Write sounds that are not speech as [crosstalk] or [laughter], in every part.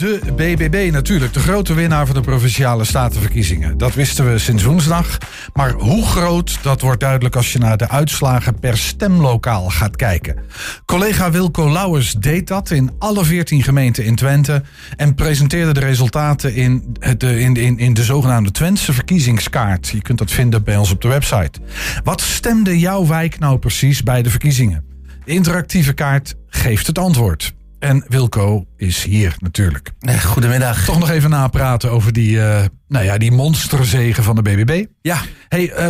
De BBB natuurlijk, de grote winnaar van de provinciale statenverkiezingen. Dat wisten we sinds woensdag. Maar hoe groot, dat wordt duidelijk als je naar de uitslagen per stemlokaal gaat kijken. Collega Wilco Lauwers deed dat in alle 14 gemeenten in Twente. En presenteerde de resultaten in de, in, in, in de zogenaamde Twentse verkiezingskaart. Je kunt dat vinden bij ons op de website. Wat stemde jouw wijk nou precies bij de verkiezingen? De interactieve kaart geeft het antwoord. En Wilco is hier natuurlijk. Eh, Goedemiddag. Toch nog even napraten over die, eh, nou ja, die monsterzegen van de BBB. Ja, Hey, eh,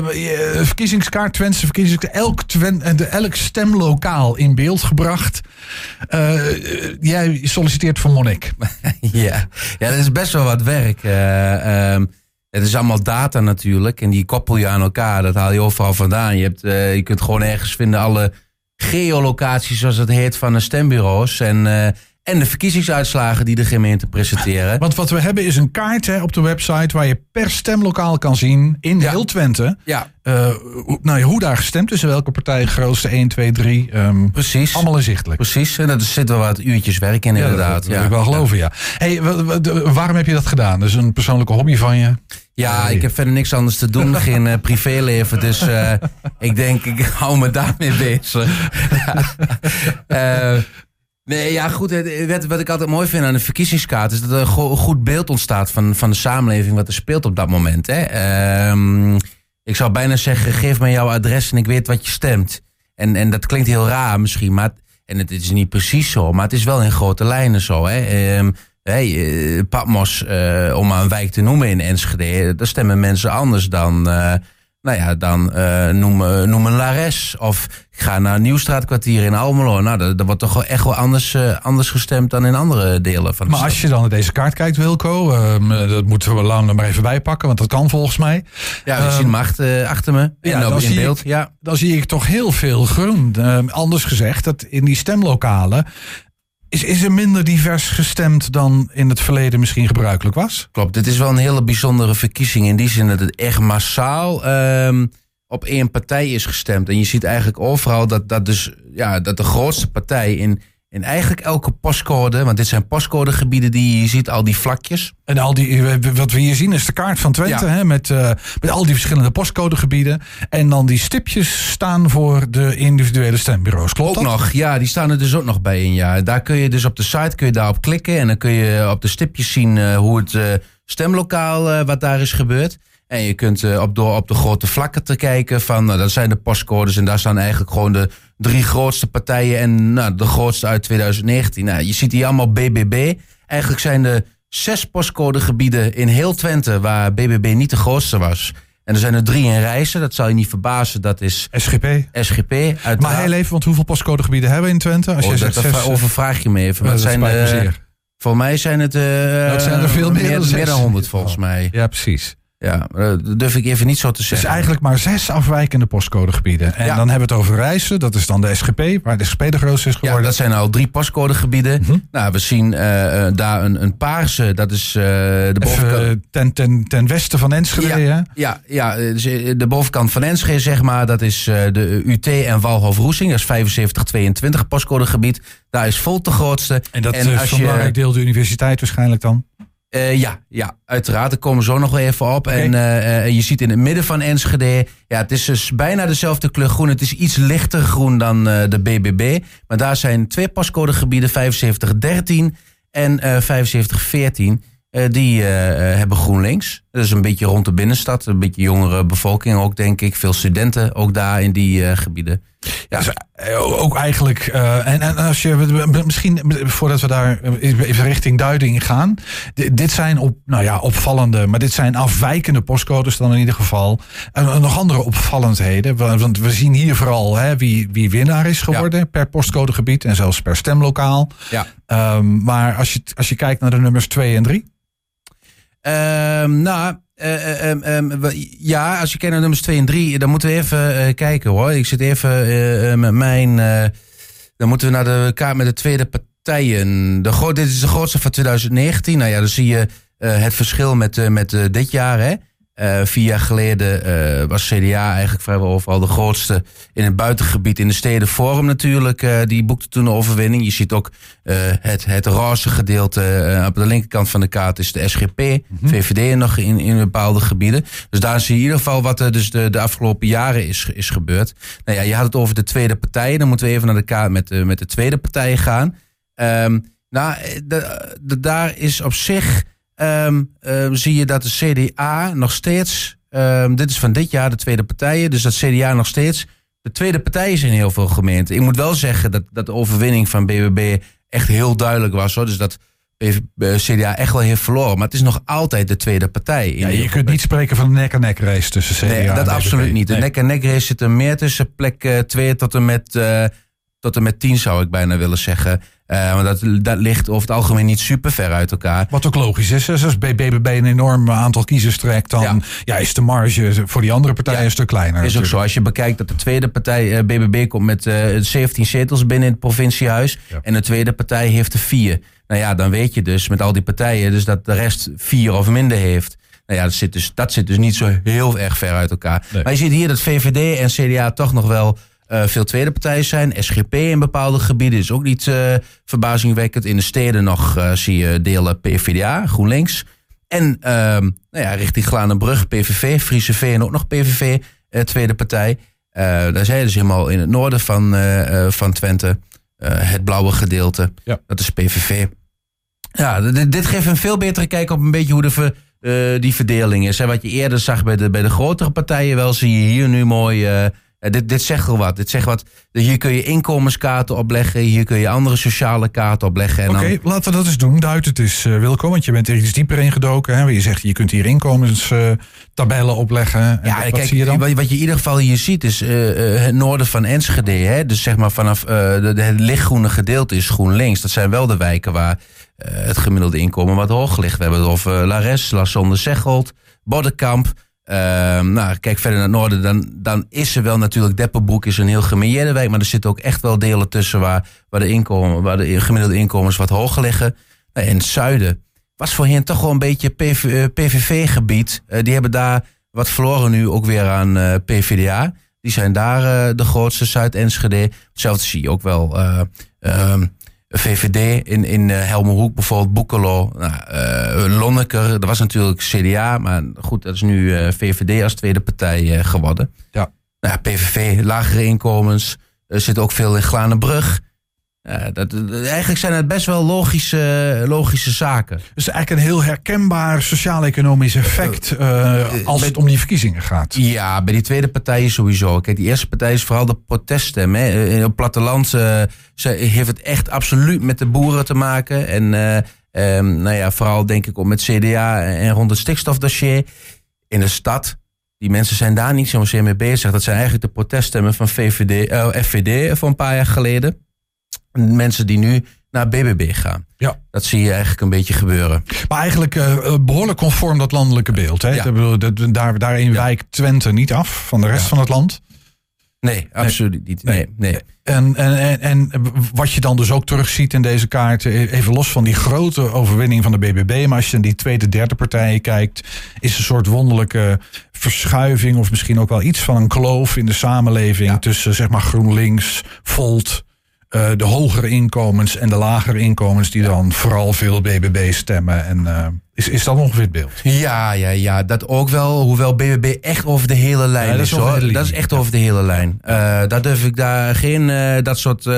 verkiezingskaart, Twentse verkiezingskaart, elk, Twen, de- elk stemlokaal in beeld gebracht. Jij solliciteert voor Monnik. [laughs] ja. ja, dat is best wel wat werk. Eh, ehm, het is allemaal data natuurlijk. En die koppel je aan elkaar. Dat haal je overal vandaan. Je, hebt, je kunt gewoon ergens vinden alle geolocaties, zoals het heet, van de stembureaus. En, eh, en de verkiezingsuitslagen die de gemeente presenteren. Want wat we hebben is een kaart hè, op de website waar je per stemlokaal kan zien in Ja. heel Twente. Ja, eh, hoe, nou ja, hoe daar gestemd is welke partij grootste 1, 2, 3. ehm, precies. allemaal inzichtelijk. Precies. En dat zit wel wat uurtjes werk in, Ja, dat- inderdaad. dat wil ik wel geloven, ja. Hey, waarom heb je dat gedaan? Dat is een persoonlijke hobby van je. Ja, ik heb verder niks anders te doen, [laughs] geen eh, privéleven. Dus eh, ik denk, ik hou me daarmee bezig. Ja. [laughs] Eh, nee, ja, goed. het- Wat, wat ik altijd mooi vind aan de verkiezingskaart is dat er een goed beeld ontstaat van, van de samenleving, wat er speelt op dat moment. Hè. Ehm, ik zou bijna zeggen, geef me jouw adres en ik weet wat je stemt. En, en dat klinkt heel raar misschien, maar en het is niet precies zo, maar het is wel in grote lijnen zo. Hè. Ehm, hey, eh, Patmos, eh, om maar een wijk te noemen in Enschede, daar stemmen mensen anders dan, eh, nou ja, dan eh, noem, noem een Lares. Of ga naar een Nieuwstraatkwartier in Almelo. Nou, dat, dat wordt toch wel echt wel anders, anders gestemd dan in andere delen van de Maar stad. als je dan naar deze kaart kijkt, Wilco, ehm, eh, dat moeten we lang maar even bij pakken, want dat kan volgens mij. Ja, we Ehm, zien hem achter, achter me. ja, en ook in ik- beeld. Ja. Dan zie ik toch heel veel groen. Ehm, anders gezegd, dat in die stemlokalen is, is er minder divers gestemd dan in het verleden misschien gebruikelijk was. Klopt, dit is wel een hele bijzondere verkiezing. In die zin dat het echt massaal ehm, op één partij is gestemd. En je ziet eigenlijk overal dat, dat, dus, ja, dat de grootste partij in, in eigenlijk elke postcode... want dit zijn postcodegebieden die je ziet, al die vlakjes. En al die, wat we hier zien is de kaart van Twente, Ja. hè, met, eh, met al die verschillende postcodegebieden. En dan die stipjes staan voor de individuele stembureaus. Klopt Ook dat? nog, ja, die staan er dus ook nog bij in. Ja. Daar kun je dus op de site kun je daarop klikken... en dan kun je op de stipjes zien eh, hoe het eh, stemlokaal, eh, wat daar is gebeurd... En je kunt eh, op, door op de grote vlakken te kijken van, nou, dat zijn de postcodes en daar staan eigenlijk gewoon de drie grootste partijen en nou, de grootste uit 2019. Nou, je ziet hier allemaal BBB. Eigenlijk zijn er zes postcodegebieden in heel Twente waar BBB niet de grootste was. En er zijn er drie in Rijssen, dat zal je niet verbazen, dat is SGP. SGP. Uiteraard. Maar heel even, want hoeveel postcodegebieden hebben we in Twente? Als Oh, je dat, zegt dat zes, overvraag je me even. eh, Wat dat zijn de, zeer. voor mij zijn het, eh het zijn er veel meer dan meer, dan 100 volgens mij. Ja, precies. Ja, eh, dat durf ik even niet zo te Dus zeggen. eigenlijk maar zes afwijkende postcodegebieden. En Ja. dan hebben we het over Rijssen, dat is dan de SGP, waar de SGP de grootste is Ja, geworden. dat zijn al drie postcodegebieden. Mhm. Nou, we zien eh, eh, daar een, een paarse, dat is eh, de bovenkant. Even, eh, ten, ten, ten westen van Enschede, hè? Ja, ja, eh, dus, eh, de bovenkant van Enschede, zeg maar, dat is eh, de UT en Walhof-Roesing. Dat is 7522 postcodegebied. Daar is Volt de grootste. En dat En is een belangrijk deel de universiteit waarschijnlijk dan. Eh, ja, ja, uiteraard. Daar komen we zo nog wel even op. En eh, eh, je ziet in het midden van Enschede... Ja, het is dus bijna dezelfde kleur groen. Het is iets lichter groen dan de BBB. Maar daar zijn twee pascodegebieden, 7513 en eh 7514... eh, die hebben GroenLinks. Dat is een beetje rond de binnenstad. Een beetje jongere bevolking ook, denk ik. Veel studenten ook daar in die gebieden. Ja, dus, eh, ook eigenlijk. eh, en, en als je misschien voordat we daar even richting duiding gaan. di- Dit zijn op, nou ja, opvallende, maar dit zijn afwijkende postcodes dan in ieder geval. En, en nog andere opvallendheden. wa- Want we zien hier vooral hè, wie, wie winnaar is geworden per postcodegebied en zelfs per stemlokaal. Ja. Ehm, maar als je, als je kijkt naar de nummers 2 en 3. Ehm, nou, eh, eh, ehm, ehm, ja, als je kijkt naar nummers 2 en 3, dan moeten we even eh, kijken hoor. Ik zit even eh, met mijn. dan moeten we naar de kaart met de tweede partijen. De, dit is de grootste van 2019. Nou ja, dan zie je het verschil met, met dit jaar. Hè. Uh, vier jaar geleden uh, was CDA eigenlijk vrijwel overal de grootste in het buitengebied. In de steden Forum natuurlijk, uh, die boekte toen een overwinning. Je ziet ook het, het roze gedeelte op de linkerkant van de kaart is de SGP, mm -hmm. VVD nog in, in bepaalde gebieden. Dus daar zie je in ieder geval wat er dus de, de afgelopen jaren is, is gebeurd. Nou ja, je had het over de tweede partijen. Dan moeten we even naar de kaart met, de, met de tweede partijen gaan. Um, nou, de, de, daar is op zich um, um, zie je dat de CDA nog steeds, um, dit is van dit jaar de tweede partijen, dus dat CDA nog steeds de tweede partij is in heel veel gemeenten. Ik moet wel zeggen dat, dat de overwinning van BBB echt heel duidelijk was. Hoor. Dus dat CDA echt wel heeft verloren. Maar het is nog altijd de tweede partij. Ja, je kunt niet spreken van een nek-en-nek race tussen CDA nee, dat en absoluut niet. De nee. nek-en-nek race zit er meer tussen plek 2 tot en met... Uh, tot en met 10 zou ik bijna willen zeggen. Uh, want dat, dat ligt over het algemeen niet super ver uit elkaar. Wat ook logisch is. Als BBB een enorm aantal kiezers trekt, dan ja. ja is de marge voor die andere partijen ja. een stuk kleiner. Is natuurlijk. ook zo. Als je bekijkt dat de tweede partij, BBB, komt met uh, 17 zetels binnen het provinciehuis. Ja. En de tweede partij heeft er vier. Nou ja, dan weet je dus met al die partijen dus dat de rest vier of minder heeft. Nou ja, dat zit dus, dat zit dus niet zo heel erg ver uit elkaar. Nee. Maar je ziet hier dat VVD en CDA toch nog wel uh, veel tweede partijen zijn. SGP in bepaalde gebieden is ook niet uh, verbazingwekkend. In de steden nog uh, zie je delen PvdA, GroenLinks. En uh, nou ja, richting Glanenbrug, PVV, Friese V en ook nog PVV, tweede partij. daar zijn dus helemaal in het noorden van, van Twente. het blauwe gedeelte, ja. dat is PVV. Ja, dit, dit, geeft een veel betere kijk op een beetje hoe de ver, die verdeling is. En wat je eerder zag bij de, bij de grotere partijen, wel zie je hier nu mooi uh, dit, dit zegt wel wat. Dit zegt wat. Hier kun je inkomenskaarten opleggen. Hier kun je andere sociale kaarten opleggen. Oké, okay, dan... laten we dat eens doen. Duid het is uh, welkom, want je bent er iets dieper ingedoken. Hè? Je zegt, je kunt hier inkomenstabellen opleggen. Ja, en kijk, wat zie je dan? Wat, wat, je in ieder geval hier ziet is het noorden van Enschede. Hè? Dus zeg maar vanaf de, het lichtgroene gedeelte is GroenLinks. Dat zijn wel de wijken waar het gemiddelde inkomen wat hoog ligt. We hebben het over Lares, Lassonde, Zeggold, Boddenkamp... Uh, nou, kijk verder naar het noorden, dan, dan is er wel natuurlijk Deppenbroek is een heel gemeerde wijk, maar er zitten ook echt wel delen tussen waar, waar, de, inkomen, waar de gemiddelde inkomens wat hoger liggen. Nou, in het zuiden was voorheen toch wel een beetje PV, PVV-gebied. Uh, die hebben daar wat verloren nu ook weer aan uh, PVDA. Die zijn daar de grootste, Zuid-Enschede. Hetzelfde zie je ook wel. VVD in, in uh, Helmerhoek bijvoorbeeld, Boekelo, nou, uh, Lonneker. Dat was natuurlijk CDA, maar goed, dat is nu uh, VVD als tweede partij geworden. Ja. Nou, PVV, lagere inkomens. Er zit ook veel in Glanenbrug. Dat, eigenlijk zijn het best wel logische, logische zaken. Dus eigenlijk een heel herkenbaar sociaal-economisch effect uh, als het om die verkiezingen gaat. Ja, bij die tweede partijen sowieso. Kijk, die eerste partij is vooral de proteststem. Hè. In het platteland uh, heeft het echt absoluut met de boeren te maken. En um, nou ja, vooral denk ik ook met CDA en rond het stikstofdossier. In de stad die mensen zijn daar niet zozeer mee bezig. Dat zijn eigenlijk de proteststemmen van VVD, uh, FVD van een paar jaar geleden mensen die nu naar BBB gaan. Ja. Dat zie je eigenlijk een beetje gebeuren. Maar eigenlijk uh, behoorlijk conform dat landelijke beeld. Hè? Ja. Daar, daarin ja. wijkt Twente niet af van de rest ja. van het land. Nee, absoluut niet. Nee, nee. En, en, en, en wat je dan dus ook terugziet in deze kaart, e-, even los van die grote overwinning van de BBB, maar als je naar die tweede, derde partijen kijkt, is een soort wonderlijke verschuiving of misschien ook wel iets van een kloof in de samenleving tussen zeg maar GroenLinks, Volt, uh, de hogere inkomens en de lagere inkomens die dan vooral veel BBB stemmen. En uh, is, is dat ongeveer het beeld? Ja, ja, ja, dat ook wel. Hoewel BBB echt over de hele lijn ja, is. Hoor. Dat is echt over de hele lijn. Uh, daar durf ik daar geen dat soort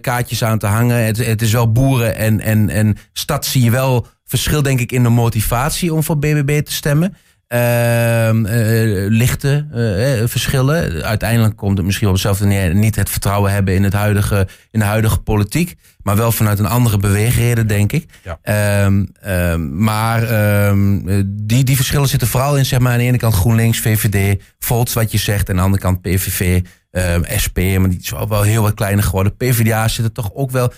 kaartjes aan te hangen. Het, het is wel boeren en, en, en stad zie je wel verschil denk ik in de motivatie om voor BBB te stemmen. Uh, uh, lichte uh, verschillen. Uiteindelijk komt het misschien op hetzelfde neer. Niet het vertrouwen hebben in, het huidige, in de huidige politiek. Maar wel vanuit een andere beweegreden, denk ik. Ja. Um, um, maar um, die, die verschillen zitten vooral in, zeg maar, aan de ene kant GroenLinks, VVD, Volts, wat je zegt. En aan de andere kant PVV, SP. Maar die is wel, wel heel wat kleiner geworden. PvdA zit er toch ook wel.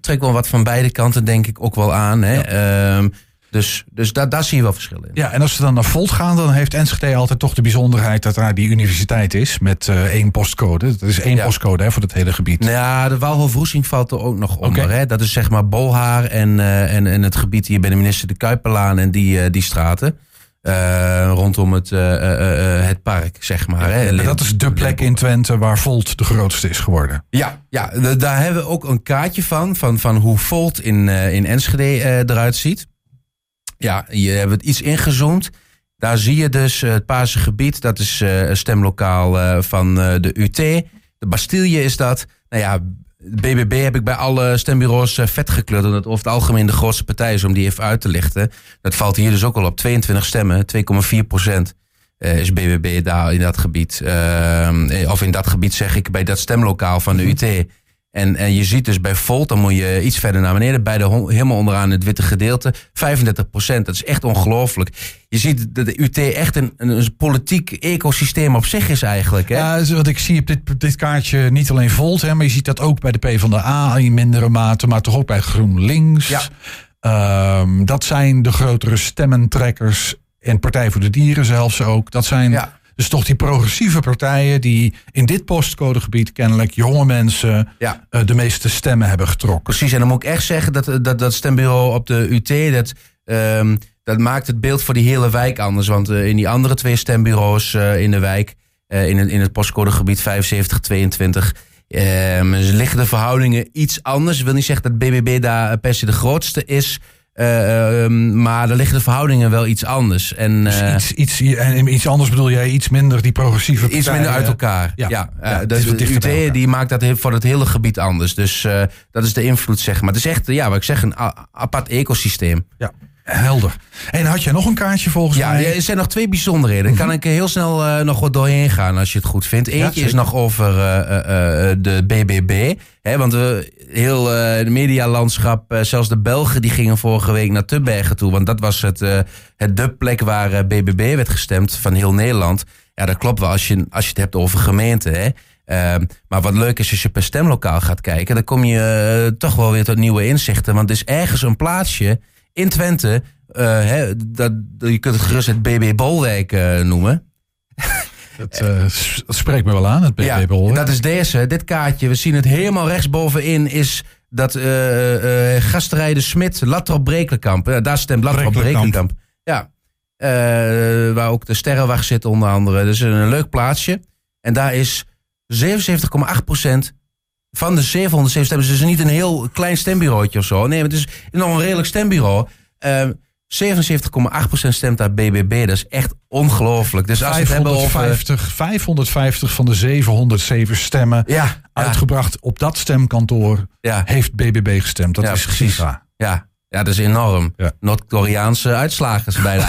Trekt wel wat van beide kanten, denk ik, ook wel aan. Hè? Ja. Dus, dus daar, daar zie je wel verschillen in. Ja, en als we dan naar Volt gaan, dan heeft Enschede altijd toch de bijzonderheid dat er die universiteit is met uh, één postcode. Dat is één ja. postcode hè, voor het hele gebied. Nou ja, de Waalhof-Roesing valt er ook nog onder. Okay. Hè? Dat is zeg maar Bolhaar en, uh, en, en het gebied hier bij de minister de Kuiperlaan en die, uh, die straten. Rondom het, het park, zeg maar. Hè. Dat is de plek in Twente waar Volt de grootste is geworden. Ja, ja daar hebben we ook een kaartje van, van, van hoe Volt in, in Enschede eruit ziet. Ja, je hebt het iets ingezoomd. Daar zie je dus het Paarse gebied, dat is een stemlokaal van de UT. De Bastille is dat. Nou ja, BBB heb ik bij alle stembureaus eh, vet gekleurd. Omdat over het algemeen de grootste partij is om die even uit te lichten. Dat valt hier dus ook al op 22 stemmen. 2,4 procent eh, is BBB daar in dat gebied. Uh, of in dat gebied zeg ik bij dat stemlokaal van de UT. En, en je ziet dus bij Volt, dan moet je iets verder naar beneden, bij de helemaal onderaan het witte gedeelte, 35 procent. Dat is echt ongelooflijk. Je ziet dat de UT echt een, een, politiek ecosysteem op zich is eigenlijk. Hè? Ja, wat ik zie op dit, dit kaartje niet alleen Volt, hè, maar je ziet dat ook bij de PvdA in mindere mate, maar toch ook bij GroenLinks. Ja. Um, dat zijn de grotere stemmentrekkers en Partij voor de Dieren zelfs ook. Dat zijn ja. Dus toch die progressieve partijen die in dit postcodegebied kennelijk jonge mensen ja. uh, de meeste stemmen hebben getrokken. Precies, en dan moet ik echt zeggen dat dat, dat stembureau op de UT, dat, um, dat maakt het beeld voor die hele wijk anders. Want uh, in die andere twee stembureaus uh, in de wijk, in, het, in het postcodegebied 7522, um, liggen de verhoudingen iets anders. Ik wil niet zeggen dat BBB daar per se de grootste is. Uh, maar daar liggen de verhoudingen wel iets anders. En, dus uh, iets, iets, en iets anders bedoel jij iets minder die progressieve partijen, Iets minder uit elkaar. Ja, ja, ja de, de UT die maakt dat voor het hele gebied anders. Dus uh, dat is de invloed, zeg maar. Het is echt, ja, wat ik zeg, een apart ecosysteem. Ja. Helder. En had jij nog een kaartje volgens ja, mij? Ja, er zijn nog twee bijzonderheden. Daar kan mhm. ik heel snel uh, nog wat doorheen gaan als je het goed vindt. Eentje is nog over uh, uh, de BBB. Hè, want heel het medialandschap, zelfs de Belgen, die gingen vorige week naar Tubbergen toe. Want dat was het, het de plek waar BBB werd gestemd van heel Nederland. Ja, dat klopt wel als je, als je het hebt over gemeenten. Hè. Uh, maar wat leuk is als je per stemlokaal gaat kijken, dan kom je toch wel weer tot nieuwe inzichten. Want er is ergens een plaatsje in Twente, uh, hè, dat, je kunt het gerust het BB Bolwijk uh, noemen. [laughs] Dat, uh, dat, spreekt me wel aan, het BB ja, Bolwijk. Dat is deze, dit kaartje. We zien het helemaal rechtsbovenin is dat gasterij de Smit, Latrop Brekelenkamp. daar stemt Latrop Brekelenkamp. Ja, waar ook de Sterrenwacht zit onder andere. Dus een leuk plaatsje. En daar is 77,8 van de 707 stemmen. Dus niet een heel klein stembureautje of zo. Nee, het is nog een redelijk stembureau. Uh, 77,8% stemt daar BBB. Dat is echt ongelooflijk. Dus als 550, over... 550 van de 707 stemmen ja, uitgebracht op dat stemkantoor ja. heeft BBB gestemd. Dat is precies. Giga. Ja, ja, dat is enorm. Ja. Noord-Koreaanse uitslagen bijna.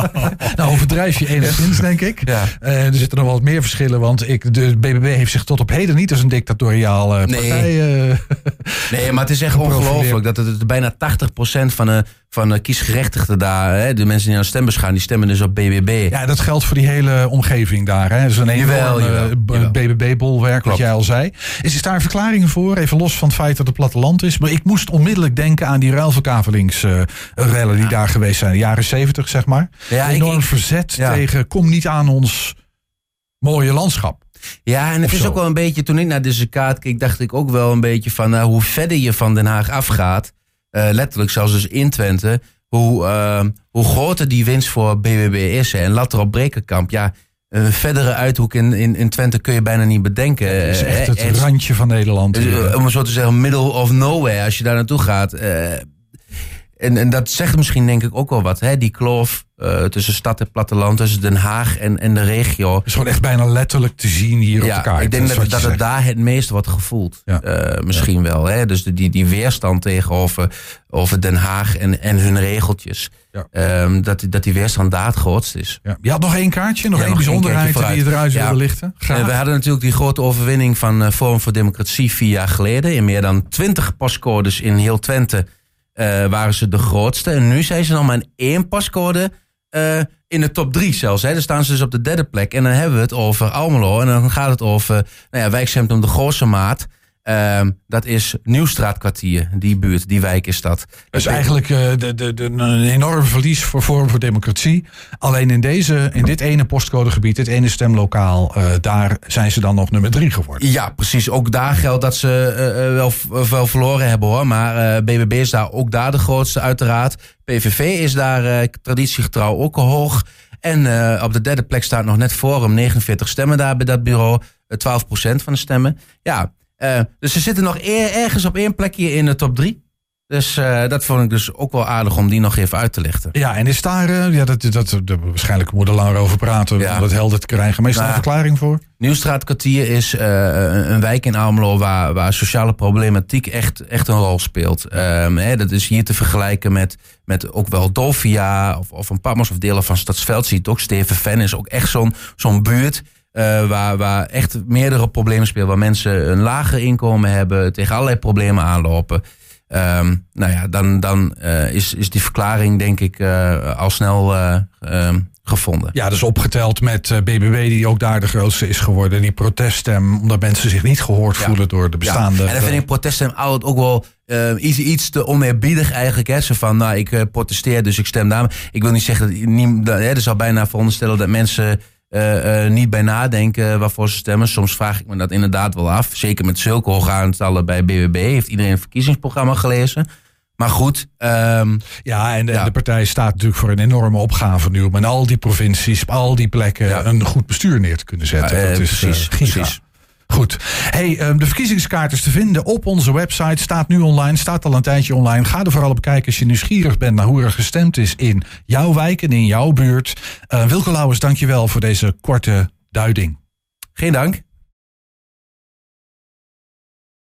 [laughs] nou, overdrijf je enigszins, denk ik. Ja. Uh, er zitten nog wel wat meer verschillen. Want ik, de BBB heeft zich tot op heden niet als een dictatoriaal uh, nee. partij... Uh, nee, maar het is echt [laughs] ongelooflijk dat het bijna 80% van de van uh, kiesgerechtigden daar, hè, de mensen die naar de stembus gaan, die stemmen dus op BBB. Ja, dat geldt voor die hele omgeving daar. Hè. Dus een enorm BBB-bolwerk, wat jij al zei. Is, is daar verklaringen voor? Even los van het feit dat het platteland is. Maar ik moest onmiddellijk denken aan die ruilverkavelings-rellen uh, die daar geweest zijn. De jaren zeventig, zeg maar. Ja, enorm ik, verzet tegen kom niet aan ons mooie landschap. Ja, en het is ook wel een beetje, toen ik naar deze kaart keek, dacht ik ook wel een beetje van uh, hoe verder je van Den Haag afgaat. Uh, letterlijk zelfs dus in Twente, hoe, uh, hoe groter die winst voor BBB is. En later op Brekenkamp, ja, een verdere uithoek in, in, in Twente kun je bijna niet bedenken. Het is echt het randje van Nederland. Dus, om zo te zeggen, middle of nowhere als je daar naartoe gaat. En, en dat zegt misschien denk ik ook wel wat. Hè? Die kloof uh, tussen stad en platteland, tussen Den Haag en, en de regio. Het is gewoon echt bijna letterlijk te zien hier ja, op de kaart. Ik denk dat, dat het daar het meest wordt gevoeld. Ja. Uh, misschien ja. wel. Hè? Dus de, die, die weerstand tegenover over Den Haag en, en hun regeltjes. Um, dat, dat die weerstand daar het grootst is. Ja. Je had nog één kaartje, nog één bijzonderheid die je eruit wilde lichten. Graag. we hadden natuurlijk die grote overwinning van Forum voor Democratie vier jaar geleden. In meer dan twintig pascodes in heel Twente uh, waren ze de grootste. En nu zijn ze nog maar in één pascode uh, in de top drie zelfs. Hè. Dan staan ze dus op de derde plek. En dan hebben we het over Almelo. En dan gaat het over nou ja, wijkcentrum de Grootse Maat. Ehm, dat is Nieuwstraatkwartier, die buurt, die wijk is dat. Dus eigenlijk uh, de, de, de, een enorm verlies voor Forum voor Democratie. Alleen in, deze, in dit ene postcodegebied, dit ene stemlokaal, uh, daar zijn ze dan nog nummer drie geworden. Ja, precies. Ook daar geldt dat ze uh, wel, wel verloren hebben hoor. Maar BBB is daar ook daar de grootste uiteraard. PVV is daar traditiegetrouw ook hoog. En op de derde plek staat nog net Forum, 49 stemmen daar bij dat bureau. 12% van de stemmen. Ja, uh, dus ze zitten nog eer, ergens op één plekje in de top drie. Dus uh, dat vond ik dus ook wel aardig om die nog even uit te lichten. Ja, en is daar, uh, ja, dat, dat, dat, waarschijnlijk moeten we langer over praten ja. om dat helder te krijgen. Maar is daar nou, een verklaring voor? Nieuwstraatkwartier is uh, een wijk in Almelo waar, waar sociale problematiek echt, echt een rol speelt. Um, hè, dat is hier te vergelijken met, met ook wel Dolfia of, of een Pammers of delen van Stadsveld. Ziet ook Steven Ven is ook echt zo'n zo'n buurt uh, waar, waar echt meerdere problemen spelen. Waar mensen een lager inkomen hebben, tegen allerlei problemen aanlopen. Um, nou ja, dan, dan uh, is, is die verklaring denk ik uh, al snel um, gevonden. Ja, dus opgeteld met BBB die ook daar de grootste is geworden. Die proteststem, omdat mensen zich niet gehoord ja. voelen door de bestaande... Ja. En dan vind ik proteststem ook wel uh, iets, iets te oneerbiedig eigenlijk. Hè. Zo van, nou, ik protesteer, dus ik stem daar. Ik wil niet zeggen dat... Niet, hè, er zou bijna veronderstellen dat mensen uh, uh, niet bij nadenken waarvoor ze stemmen. Soms vraag ik me dat inderdaad wel af. Zeker met zulke hoge aantallen bij BBB. Heeft iedereen een verkiezingsprogramma gelezen? Maar goed. Um, ja, en de, ja. de, partij staat natuurlijk voor een enorme opgave nu om in al die provincies, op al die plekken, ja. een goed bestuur neer te kunnen zetten. Ja, dat is precies, uh, precies. Goed. Hey, ehm, de verkiezingskaart is te vinden op onze website. Staat nu online, staat al een tijdje online. Ga er vooral op kijken als je nieuwsgierig bent naar hoe er gestemd is in jouw wijk en in jouw buurt. Uh, Wilke Lauwers, dankjewel voor deze korte duiding. Geen dank.